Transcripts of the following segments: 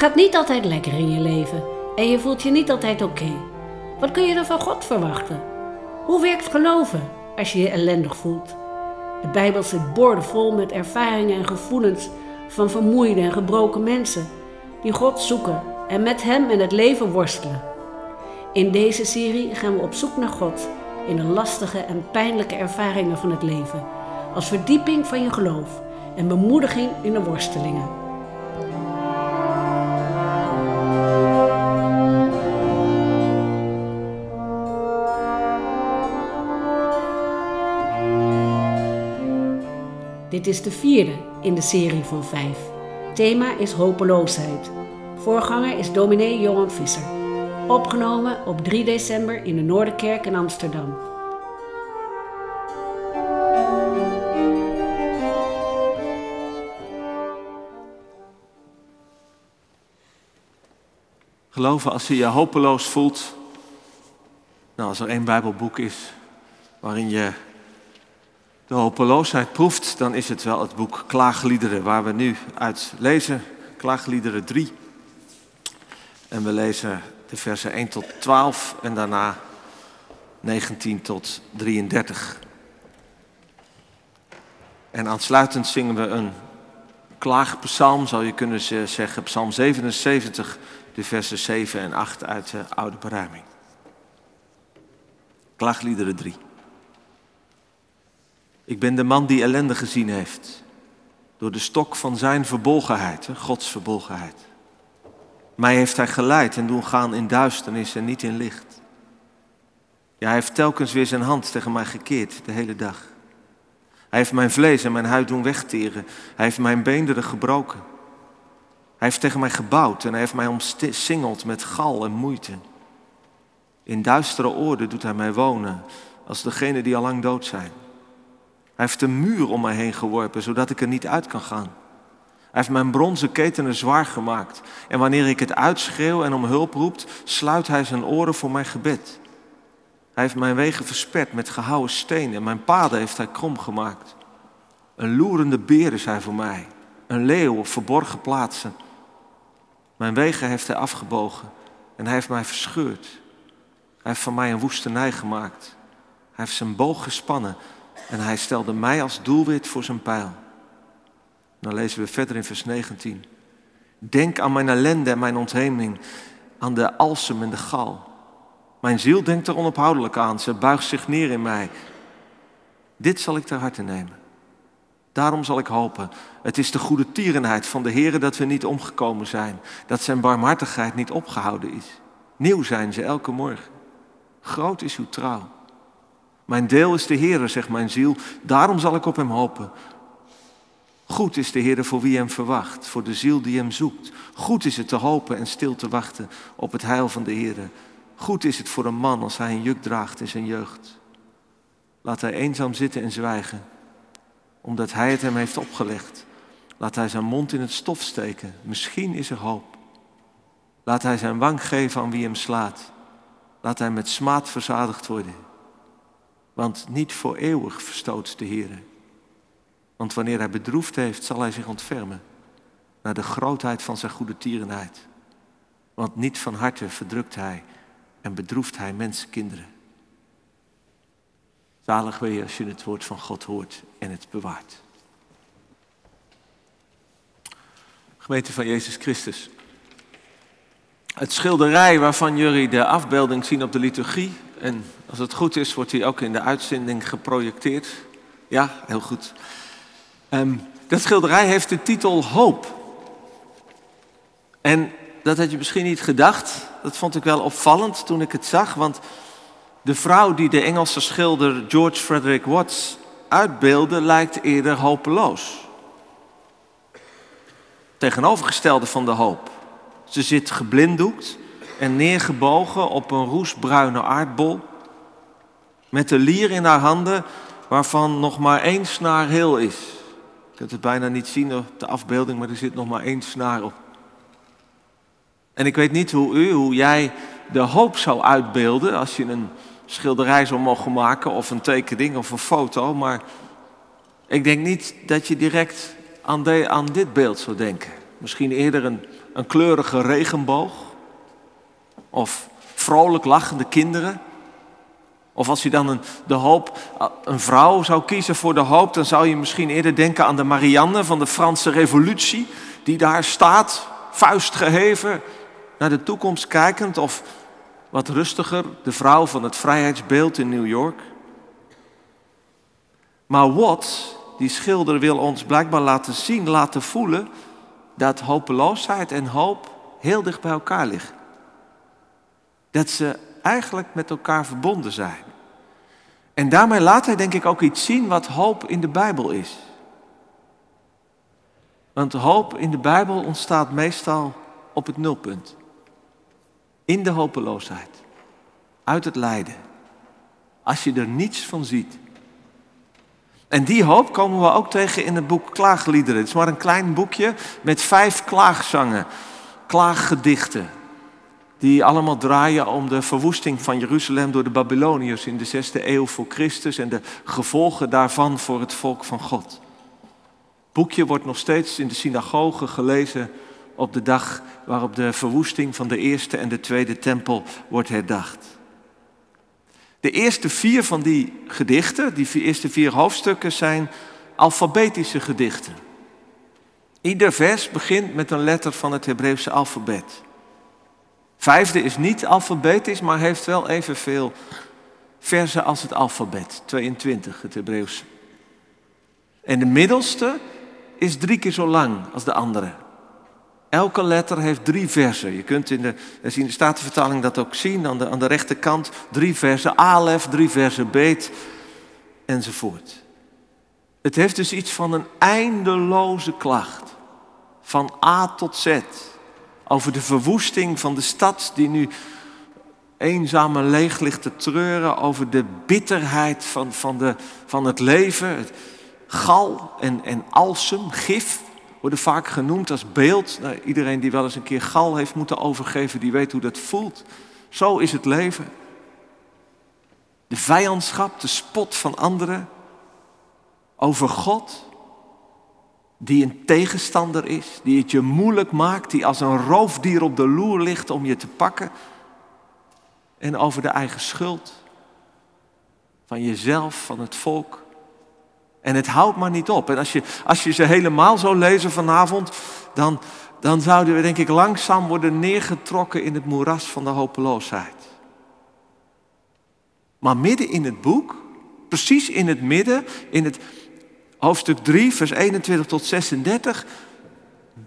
gaat niet altijd lekker in je leven en je voelt je niet altijd oké. Wat kun je dan van God verwachten? Hoe werkt geloven als je je ellendig voelt? De Bijbel zit boordevol met ervaringen en gevoelens van vermoeide en gebroken mensen die God zoeken en met Hem in het leven worstelen. In deze serie gaan we op zoek naar God in de lastige en pijnlijke ervaringen van het leven, als verdieping van je geloof en bemoediging in de worstelingen. Dit is de vierde in de serie van vijf. Thema is hopeloosheid. Voorganger is dominee Johan Visser. Opgenomen op 3 december in de Noorderkerk in Amsterdam. Geloven als je je hopeloos voelt. Nou, als er één Bijbelboek is waarin je de hopeloosheid proeft, dan is het wel het boek Klaagliederen, waar we nu uit lezen. Klaagliederen 3. En we lezen de versen 1 tot 12 en daarna 19 tot 33. En aansluitend zingen we een klaagpsalm, zou je kunnen zeggen, psalm 77, de versen 7 en 8 uit de Oude Beruiming. Klaagliederen 3. Ik ben de man die ellende gezien heeft. Door de stok van zijn verbolgenheid, Gods verbolgenheid. Mij heeft hij geleid en doen gaan in duisternis en niet in licht. Ja, hij heeft telkens weer zijn hand tegen mij gekeerd de hele dag. Hij heeft mijn vlees en mijn huid doen wegteren. Hij heeft mijn beenderen gebroken. Hij heeft tegen mij gebouwd en hij heeft mij omsingeld met gal en moeite. In duistere oorden doet hij mij wonen als degenen die al lang dood zijn. Hij heeft een muur om mij heen geworpen, zodat ik er niet uit kan gaan. Hij heeft mijn bronzen ketenen zwaar gemaakt. En wanneer ik het uitschreeuw en om hulp roept, sluit hij zijn oren voor mijn gebed. Hij heeft mijn wegen versperd met gehouwen stenen en mijn paden heeft hij krom gemaakt. Een loerende beer is hij voor mij, een leeuw op verborgen plaatsen. Mijn wegen heeft hij afgebogen en hij heeft mij verscheurd. Hij heeft van mij een woestenij gemaakt. Hij heeft zijn boog gespannen en hij stelde mij als doelwit voor zijn pijl. Dan lezen we verder in vers 19. Denk aan mijn ellende en mijn ontheming, aan de alsem en de gal. Mijn ziel denkt er onophoudelijk aan, ze buigt zich neer in mij. Dit zal ik ter harte nemen. Daarom zal ik hopen. Het is de goede tierenheid van de Heer dat we niet omgekomen zijn, dat zijn barmhartigheid niet opgehouden is. Nieuw zijn ze elke morgen. Groot is uw trouw. Mijn deel is de Heer, zegt mijn ziel, daarom zal ik op hem hopen. Goed is de Heer voor wie hem verwacht, voor de ziel die hem zoekt. Goed is het te hopen en stil te wachten op het heil van de Heer. Goed is het voor een man als hij een juk draagt in zijn jeugd. Laat hij eenzaam zitten en zwijgen, omdat hij het hem heeft opgelegd. Laat hij zijn mond in het stof steken, misschien is er hoop. Laat hij zijn wang geven aan wie hem slaat. Laat hij met smaad verzadigd worden. Want niet voor eeuwig verstoot de Heer. Want wanneer hij bedroefd heeft, zal hij zich ontfermen naar de grootheid van zijn goede tierenheid. Want niet van harte verdrukt hij en bedroeft hij mensenkinderen. Zalig ben je als je het woord van God hoort en het bewaart. Gemeente van Jezus Christus. Het schilderij waarvan jullie de afbeelding zien op de liturgie en als het goed is, wordt hij ook in de uitzending geprojecteerd. Ja, heel goed. Um, dat schilderij heeft de titel Hoop. En dat had je misschien niet gedacht. Dat vond ik wel opvallend toen ik het zag. Want de vrouw die de Engelse schilder George Frederick Watts uitbeelde, lijkt eerder hopeloos. Tegenovergestelde van de hoop. Ze zit geblinddoekt en neergebogen op een roesbruine aardbol. Met de lier in haar handen, waarvan nog maar één snaar heel is. Je kunt het bijna niet zien op de afbeelding, maar er zit nog maar één snaar op. En ik weet niet hoe u, hoe jij de hoop zou uitbeelden als je een schilderij zou mogen maken of een tekening of een foto, maar ik denk niet dat je direct aan, dit beeld zou denken. Misschien eerder een kleurige regenboog. Of vrolijk lachende kinderen. Of als je dan een, de hoop, een vrouw zou kiezen voor de hoop, dan zou je misschien eerder denken aan de Marianne van de Franse Revolutie, die daar staat, vuist geheven, naar de toekomst kijkend. Of wat rustiger, de vrouw van het vrijheidsbeeld in New York. Maar Watts, die schilder, wil ons blijkbaar laten zien, laten voelen dat hopeloosheid en hoop heel dicht bij elkaar liggen. Dat ze eigenlijk met elkaar verbonden zijn. En daarmee laat hij denk ik ook iets zien wat hoop in de Bijbel is. Want hoop in de Bijbel ontstaat meestal op het nulpunt. In de hopeloosheid. Uit het lijden. Als je er niets van ziet. En die hoop komen we ook tegen in het boek Klaagliederen. Het is maar een klein boekje met vijf klaagzangen, klaaggedichten. Die allemaal draaien om de verwoesting van Jeruzalem door de Babyloniërs in de zesde eeuw voor Christus en de gevolgen daarvan voor het volk van God. Het boekje wordt nog steeds in de synagoge gelezen op de dag waarop de verwoesting van de eerste en de tweede tempel wordt herdacht. De eerste vier van die gedichten, die eerste vier hoofdstukken, zijn alfabetische gedichten. Ieder vers begint met een letter van het Hebreeuwse alfabet. Vijfde is niet alfabetisch, maar heeft wel evenveel versen als het alfabet. 22, het Hebreeuwse. En de middelste is drie keer zo lang als de andere. Elke letter heeft drie versen. Je kunt in de, in de Statenvertaling dat ook zien, aan de, aan de rechterkant. Drie versen alef, drie versen beet, enzovoort. Het heeft dus iets van een eindeloze klacht. Van A tot Z. Over de verwoesting van de stad die nu eenzaam en leeg ligt te treuren. Over de bitterheid van, van, de, van het leven. Het gal en, en alsem, gif worden vaak genoemd als beeld. Nou, iedereen die wel eens een keer gal heeft moeten overgeven, die weet hoe dat voelt. Zo is het leven. De vijandschap, de spot van anderen over God, die een tegenstander is, die het je moeilijk maakt, die als een roofdier op de loer ligt om je te pakken. En over de eigen schuld van jezelf, van het volk. En het houdt maar niet op. En als je, als je ze helemaal zou lezen vanavond, dan, dan zouden we denk ik langzaam worden neergetrokken in het moeras van de hopeloosheid. Maar midden in het boek, precies in het midden, in het hoofdstuk 3, vers 21 tot 36,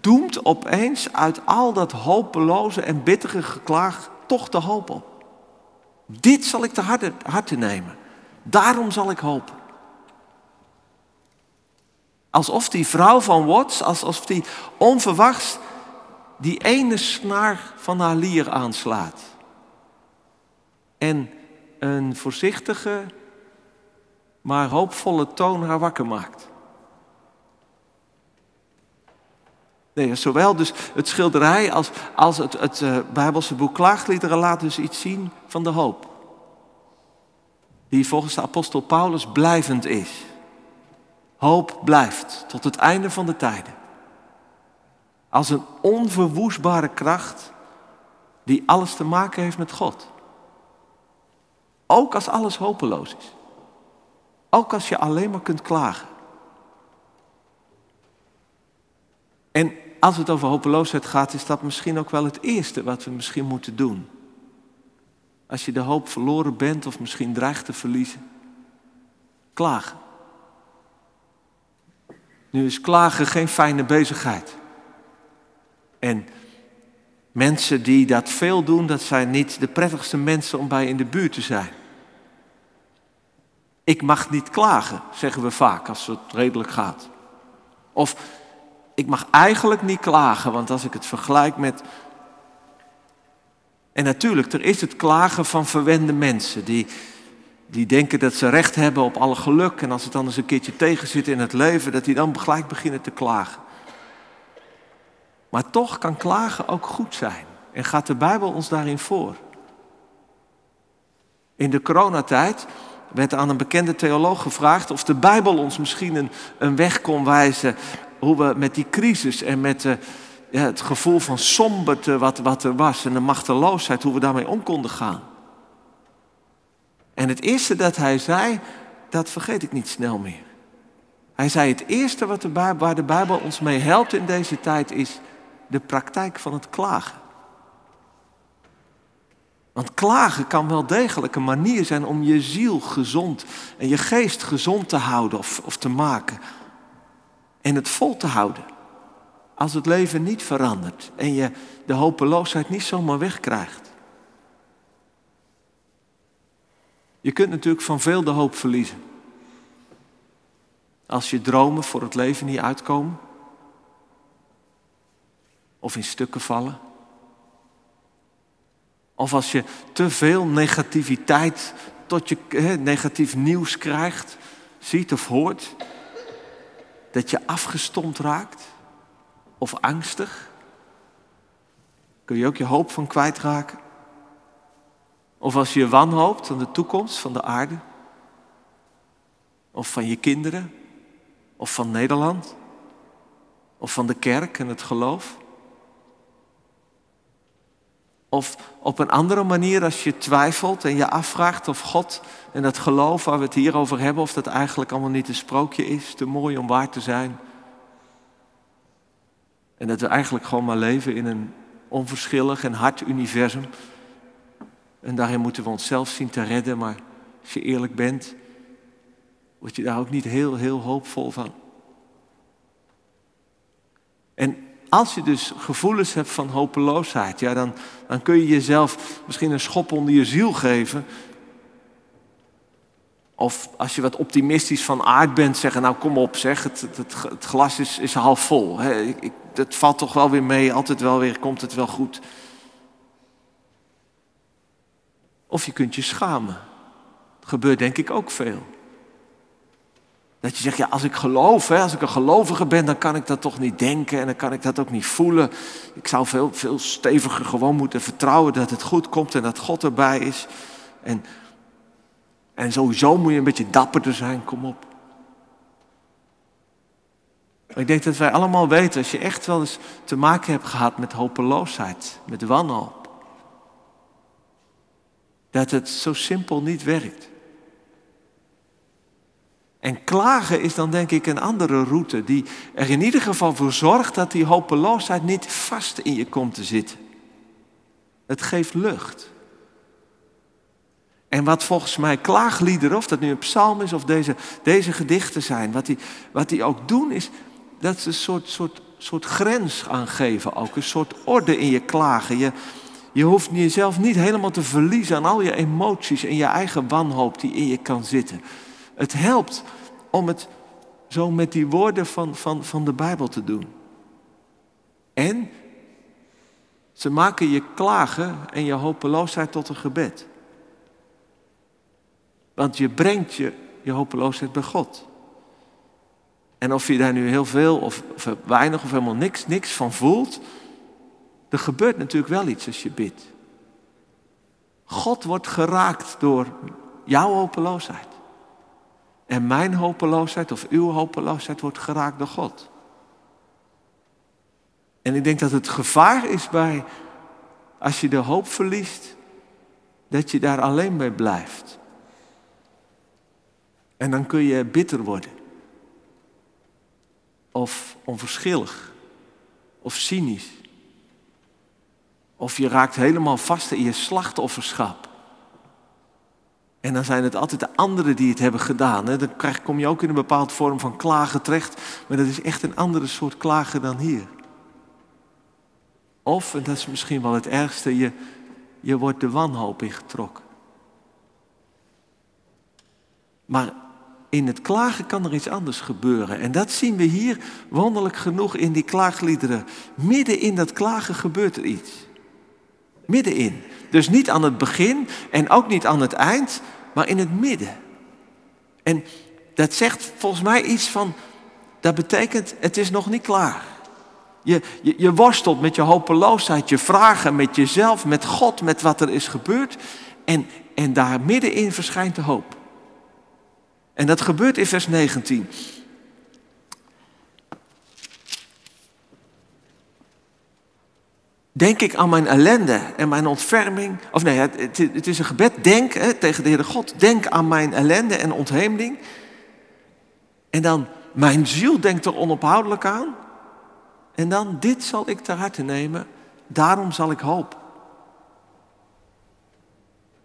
doemt opeens uit al dat hopeloze en bittere geklaag toch de hoop op. Dit zal ik te harte, harte nemen. Daarom zal ik hopen. Alsof die vrouw van Watts, alsof die onverwachts die ene snaar van haar lier aanslaat. En een voorzichtige, maar hoopvolle toon haar wakker maakt. Nee, zowel dus het schilderij als, als het, het uh, Bijbelse boek Klaagliederen laten dus iets zien van de hoop. Die volgens de apostel Paulus blijvend is. Hoop blijft tot het einde van de tijden. Als een onverwoestbare kracht die alles te maken heeft met God. Ook als alles hopeloos is. Ook als je alleen maar kunt klagen. En als het over hopeloosheid gaat, is dat misschien ook wel het eerste wat we misschien moeten doen. Als je de hoop verloren bent of misschien dreigt te verliezen. Klagen. Nu is klagen geen fijne bezigheid. En mensen die dat veel doen, dat zijn niet de prettigste mensen om bij in de buurt te zijn. Ik mag niet klagen, zeggen we vaak als het redelijk gaat. Of ik mag eigenlijk niet klagen, want als ik het vergelijk met. En natuurlijk, er is het klagen van verwende mensen die die denken dat ze recht hebben op alle geluk. En als het dan eens een keertje tegen zit in het leven, dat die dan gelijk beginnen te klagen. Maar toch kan klagen ook goed zijn. En gaat de Bijbel ons daarin voor. In de coronatijd werd aan een bekende theoloog gevraagd of de Bijbel ons misschien een, weg kon wijzen hoe we met die crisis en met de, ja, het gevoel van somberte wat, wat er was en de machteloosheid, hoe we daarmee om konden gaan. En het eerste dat hij zei, dat vergeet ik niet snel meer. Hij zei het eerste wat de waar de Bijbel ons mee helpt in deze tijd is de praktijk van het klagen. Want klagen kan wel degelijk een manier zijn om je ziel gezond en je geest gezond te houden of, of te maken. En het vol te houden. Als het leven niet verandert en je de hopeloosheid niet zomaar wegkrijgt. Je kunt natuurlijk van veel de hoop verliezen. Als je dromen voor het leven niet uitkomen. Of in stukken vallen. Of als je te veel negativiteit tot je negatief nieuws krijgt, ziet of hoort, dat je afgestomd raakt of angstig, kun je ook je hoop van kwijtraken. Of als je wanhoopt aan de toekomst van de aarde, of van je kinderen, of van Nederland, of van de kerk en het geloof. Of op een andere manier als je twijfelt en je afvraagt of God en dat geloof waar we het hier over hebben, of dat eigenlijk allemaal niet een sprookje is, te mooi om waar te zijn. En dat we eigenlijk gewoon maar leven in een onverschillig en hard universum. En daarin moeten we onszelf zien te redden, maar als je eerlijk bent, word je daar ook niet heel, heel hoopvol van. En als je dus gevoelens hebt van hopeloosheid, ja, dan, dan kun je jezelf misschien een schop onder je ziel geven. Of als je wat optimistisch van aard bent, zeggen, nou kom op zeg, het, het, glas is, is half vol. Hè. Ik, het valt toch wel weer mee, altijd wel weer, komt het wel goed. Of je kunt je schamen. Gebeurt denk ik ook veel. Dat je zegt, ja, als ik geloof, hè, als ik een gelovige ben, dan kan ik dat toch niet denken en dan kan ik dat ook niet voelen. Ik zou veel, veel steviger gewoon moeten vertrouwen dat het goed komt en dat God erbij is. En, en sowieso moet je een beetje dapperder zijn, kom op. Ik denk dat wij allemaal weten, als je echt wel eens te maken hebt gehad met hopeloosheid, met wanhoop, dat het zo simpel niet werkt. En klagen is dan denk ik een andere route die er in ieder geval voor zorgt dat die hopeloosheid niet vast in je komt te zitten. Het geeft lucht. En wat volgens mij klaagliederen, of dat nu een psalm is of deze, deze gedichten zijn, wat die, wat die ook doen is dat ze een soort, soort, soort grens aangeven ook, een soort orde in je klagen. Je, je hoeft jezelf niet helemaal te verliezen aan al je emoties en je eigen wanhoop die in je kan zitten. Het helpt om het zo met die woorden van, van, van de Bijbel te doen. En ze maken je klagen en je hopeloosheid tot een gebed. Want je brengt je, je hopeloosheid bij God. En of je daar nu heel veel of, weinig of helemaal niks, niks van voelt, er gebeurt natuurlijk wel iets als je bidt. God wordt geraakt door jouw hopeloosheid. En mijn hopeloosheid of uw hopeloosheid wordt geraakt door God. En ik denk dat het gevaar is bij, als je de hoop verliest, dat je daar alleen bij blijft. En dan kun je bitter worden. Of onverschillig. Of cynisch. Of je raakt helemaal vast in je slachtofferschap. En dan zijn het altijd de anderen die het hebben gedaan. Dan kom je ook in een bepaald vorm van klagen terecht. Maar dat is echt een andere soort klagen dan hier. Of, en dat is misschien wel het ergste, je, je wordt de wanhoop ingetrokken. Maar in het klagen kan er iets anders gebeuren. En dat zien we hier wonderlijk genoeg in die klaagliederen. Midden in dat klagen gebeurt er iets. Middenin. Dus niet aan het begin en ook niet aan het eind, maar in het midden. En dat zegt volgens mij iets van, dat betekent het is nog niet klaar. Je, je, je worstelt met je hopeloosheid, je vragen met jezelf, met God, met wat er is gebeurd. En, en daar middenin verschijnt de hoop. En dat gebeurt in vers 19. Denk ik aan mijn ellende en mijn ontferming. Of nee, het, is een gebed. Denk hè, tegen de Heere God. Denk aan mijn ellende en ontheemding. En dan, mijn ziel denkt er onophoudelijk aan. En dan, dit zal ik ter harte nemen. Daarom zal ik hopen.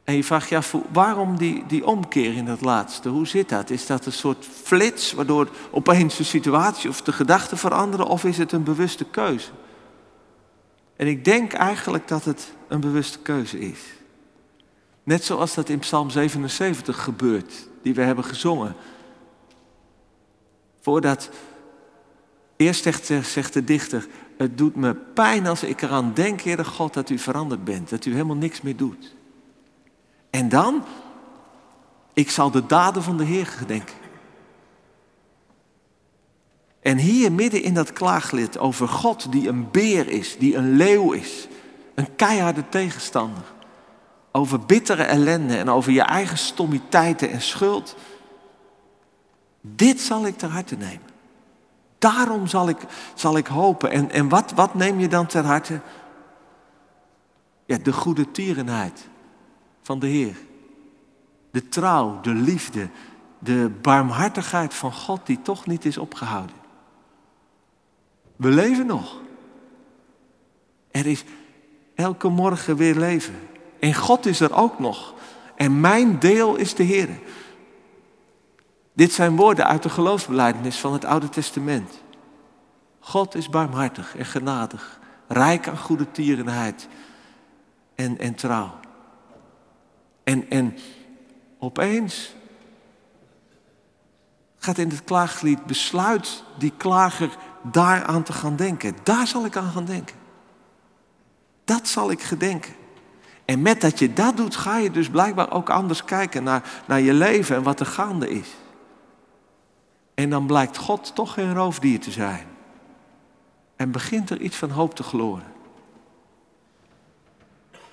En je vraagt je af, waarom die, die omkeer in het laatste? Hoe zit dat? Is dat een soort flits waardoor opeens de situatie of de gedachten veranderen? Of is het een bewuste keuze? En ik denk eigenlijk dat het een bewuste keuze is. Net zoals dat in Psalm 77 gebeurt, die we hebben gezongen. Voordat, eerst zegt, de dichter, het doet me pijn als ik eraan denk, Heere God, dat u veranderd bent, dat u helemaal niks meer doet. En dan, ik zal de daden van de Heer gedenken. En hier midden in dat klaaglied over God die een beer is, die een leeuw is, een keiharde tegenstander, over bittere ellende en over je eigen stommiteiten en schuld. Dit zal ik ter harte nemen. Daarom zal ik, zal ik hopen. En, en wat, wat neem je dan ter harte? Ja, de goede tierenheid van de Heer. De trouw, de liefde, de barmhartigheid van God die toch niet is opgehouden. We leven nog. Er is elke morgen weer leven. En God is er ook nog. En mijn deel is de Heer. Dit zijn woorden uit de geloofsbelijdenis van het Oude Testament. God is barmhartig en genadig, rijk aan goede tierenheid en, en trouw. En, en opeens gaat in het klaaglied besluit die klager daaraan te gaan denken. Daar zal ik aan gaan denken. Dat zal ik gedenken. En met dat je dat doet, ga je dus blijkbaar ook anders kijken naar, naar je leven en wat er gaande is. En dan blijkt God toch geen roofdier te zijn. En begint er iets van hoop te gloren.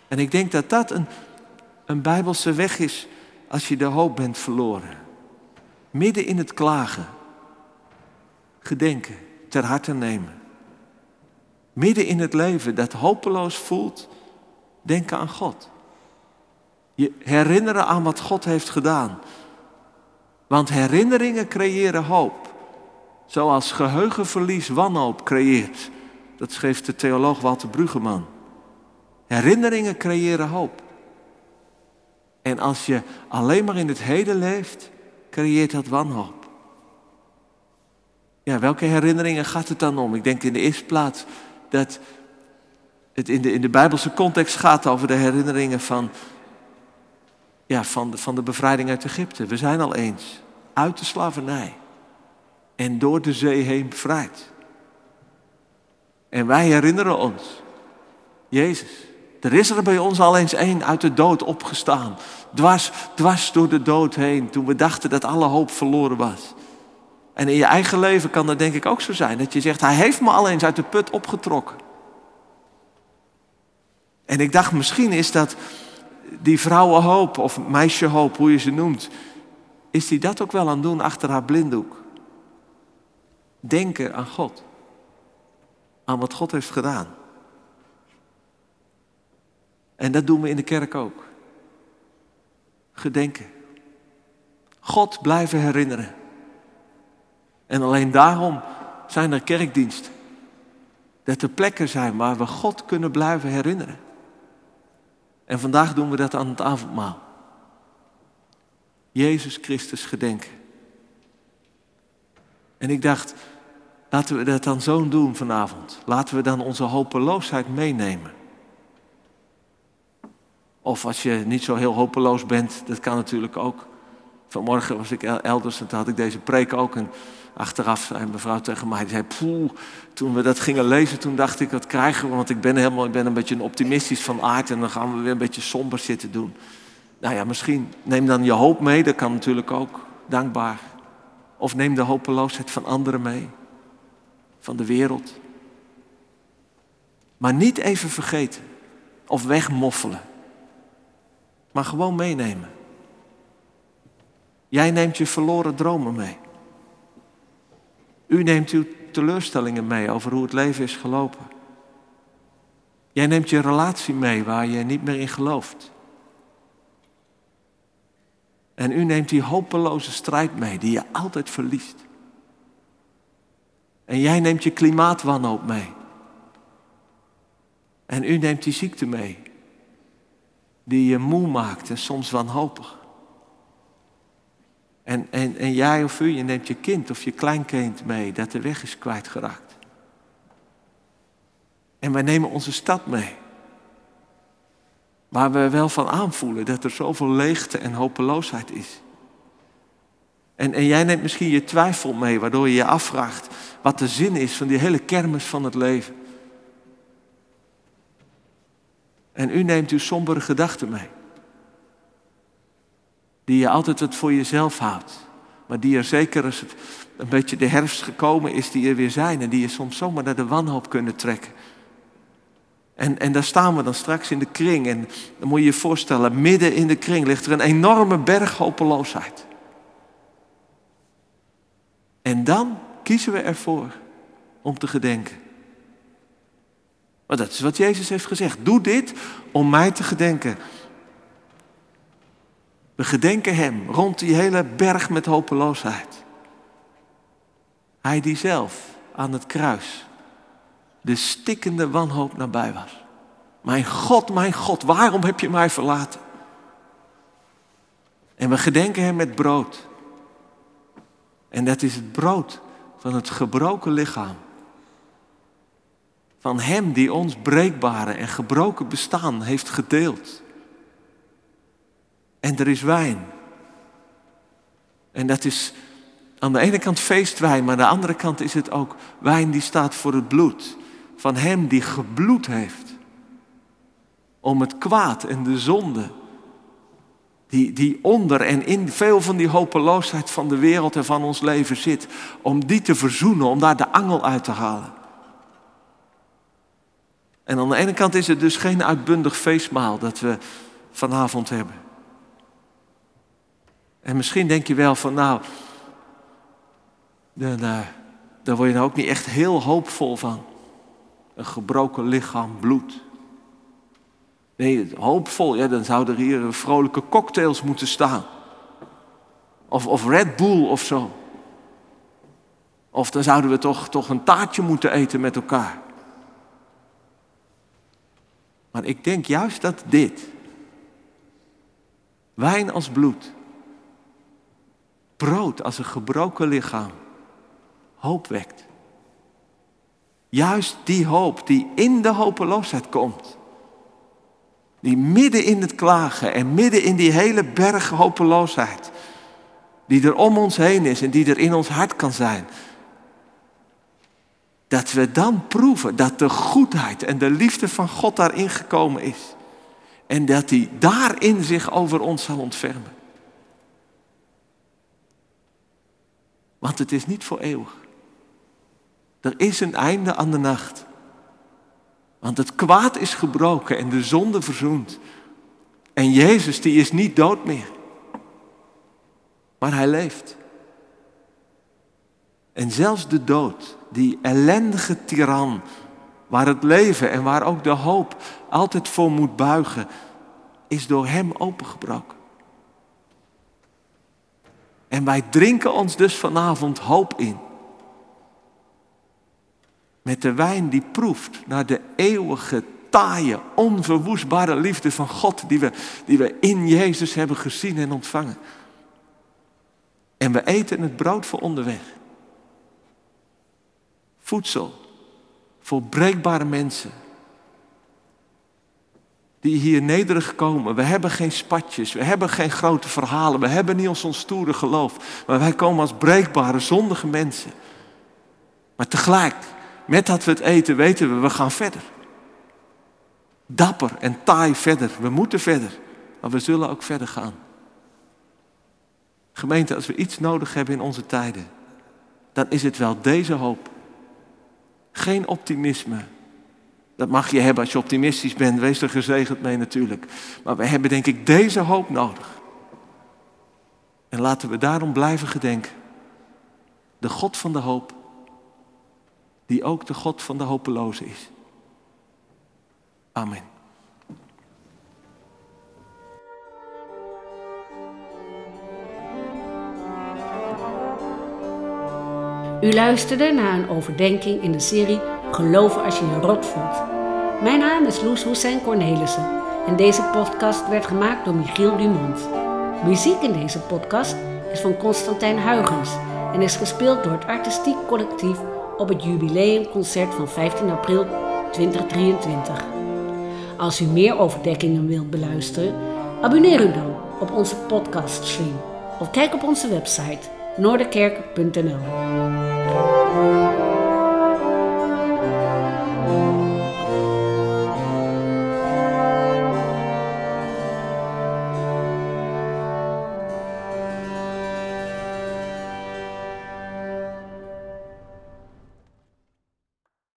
En ik denk dat dat een, een bijbelse weg is als je de hoop bent verloren. Midden in het klagen. Gedenken, ter harte nemen. Midden in het leven dat hopeloos voelt, denken aan God. Je herinneren aan wat God heeft gedaan. Want herinneringen creëren hoop. Zoals geheugenverlies wanhoop creëert. Dat schreef de theoloog Walter Brugeman. Herinneringen creëren hoop. En als je alleen maar in het heden leeft, creëert dat wanhoop. Ja, welke herinneringen gaat het dan om? Ik denk in de eerste plaats dat het in de, in de Bijbelse context gaat over de herinneringen van, ja, van, de, van de bevrijding uit Egypte. We zijn al eens uit de slavernij en door de zee heen bevrijd. En wij herinneren ons, Jezus, er is er bij ons al eens één uit de dood opgestaan. Dwars, dwars door de dood heen, toen we dachten dat alle hoop verloren was. En in je eigen leven kan dat denk ik ook zo zijn. Dat je zegt, hij heeft me al eens uit de put opgetrokken. En ik dacht, misschien is dat die vrouwenhoop of meisjehoop, hoe je ze noemt. Is die dat ook wel aan het doen achter haar blinddoek? Denken aan God. Aan wat God heeft gedaan. En dat doen we in de kerk ook. Gedenken. God blijven herinneren. En alleen daarom zijn er kerkdiensten. Dat er plekken zijn waar we God kunnen blijven herinneren. En vandaag doen we dat aan het avondmaal. Jezus Christus gedenken. En ik dacht, laten we dat dan zo doen vanavond. Laten we dan onze hopeloosheid meenemen. Of als je niet zo heel hopeloos bent, dat kan natuurlijk ook. Vanmorgen was ik elders en toen had ik deze preek ook. En achteraf zei mevrouw tegen mij, die zei, poeh, toen we dat gingen lezen, toen dacht ik, wat krijgen we? Want ik ben helemaal, ik ben een beetje een optimistisch van aard en dan gaan we weer een beetje somber zitten doen. Nou ja, misschien neem dan je hoop mee, dat kan natuurlijk ook, dankbaar. Of neem de hopeloosheid van anderen mee, van de wereld. Maar niet even vergeten of wegmoffelen maar gewoon meenemen. Jij neemt je verloren dromen mee. U neemt uw teleurstellingen mee over hoe het leven is gelopen. Jij neemt je relatie mee waar je niet meer in gelooft. En u neemt die hopeloze strijd mee die je altijd verliest. En jij neemt je klimaatwanhoop mee. En u neemt die ziekte mee die je moe maakt en soms wanhopig. En, en, en jij of u, je neemt je kind of je kleinkind mee dat de weg is kwijtgeraakt. En wij nemen onze stad mee. Waar we wel van aanvoelen dat er zoveel leegte en hopeloosheid is. En, en jij neemt misschien je twijfel mee, waardoor je je afvraagt wat de zin is van die hele kermis van het leven. En u neemt uw sombere gedachten mee. Die je altijd wat voor jezelf houdt. Maar die er zeker als het een beetje de herfst gekomen is, die er weer zijn. En die je soms zomaar naar de wanhoop kunnen trekken. En, en daar staan we dan straks in de kring. En dan moet je je voorstellen, midden in de kring ligt er een enorme berg hopeloosheid. En dan kiezen we ervoor om te gedenken. Maar dat is wat Jezus heeft gezegd. Doe dit om mij te gedenken. We gedenken Hem rond die hele berg met hopeloosheid. Hij die zelf aan het kruis de stikkende wanhoop nabij was. Mijn God, mijn God, waarom heb je mij verlaten? En we gedenken Hem met brood. En dat is het brood van het gebroken lichaam van Hem die ons breekbare en gebroken bestaan heeft gedeeld. En er is wijn. En dat is aan de ene kant feestwijn, maar aan de andere kant is het ook wijn die staat voor het bloed. Van Hem die gebloed heeft. Om het kwaad en de zonde. Die, die onder en in veel van die hopeloosheid van de wereld en van ons leven zit. Om die te verzoenen, om daar de angel uit te halen. En aan de ene kant is het dus geen uitbundig feestmaal dat we vanavond hebben. En misschien denk je wel van nou, dan, uh, daar word je nou ook niet echt heel hoopvol van. Een gebroken lichaam, bloed. Nee, hoopvol, ja, dan zouden er hier vrolijke cocktails moeten staan. Of, of Red Bull of zo. Of dan zouden we toch, toch een taartje moeten eten met elkaar. Maar ik denk juist dat dit, wijn als bloed, brood als een gebroken lichaam, hoop wekt. Juist die hoop die in de hopeloosheid komt. Die midden in het klagen en midden in die hele berg hopeloosheid. Die er om ons heen is en die er in ons hart kan zijn. Dat we dan proeven dat de goedheid en de liefde van God daarin gekomen is. En dat hij daarin zich over ons zal ontfermen. Want het is niet voor eeuwig. Er is een einde aan de nacht. Want het kwaad is gebroken en de zonde verzoend. En Jezus die is niet dood meer. Maar hij leeft. En zelfs de dood, die ellendige tiran, waar het leven en waar ook de hoop altijd voor moet buigen, is door Hem opengebroken. En wij drinken ons dus vanavond hoop in. Met de wijn die proeft naar de eeuwige, taaie, onverwoestbare liefde van God die we, die we in Jezus hebben gezien en ontvangen. En we eten het brood voor onderweg voedsel voor breekbare mensen. Die hier nederig komen. We hebben geen spatjes, we hebben geen grote verhalen, we hebben niet ons stoere geloof. Maar wij komen als breekbare, zondige mensen. Maar tegelijk, met dat we het eten, weten we, we gaan verder. Dapper en taai verder. We moeten verder, maar we zullen ook verder gaan. Gemeente, als we iets nodig hebben in onze tijden, dan is het wel deze hoop. Geen optimisme. Dat mag je hebben als je optimistisch bent. Wees er gezegend mee natuurlijk. Maar we hebben denk ik deze hoop nodig. En laten we daarom blijven gedenken. De God van de hoop. Die ook de God van de hopeloze is. Amen. U luisterde naar een overdenking in de serie Geloven als je je rot voelt. Mijn naam is Loes Hussein Cornelissen en deze podcast werd gemaakt door Michiel Dumont. Muziek in deze podcast is van Constantijn Huygens en is gespeeld door het artistiek collectief op het jubileumconcert van 15 april 2023. Als u meer overdenkingen wilt beluisteren, abonneer u dan op onze podcaststream of kijk op onze website noorderkerk.nl.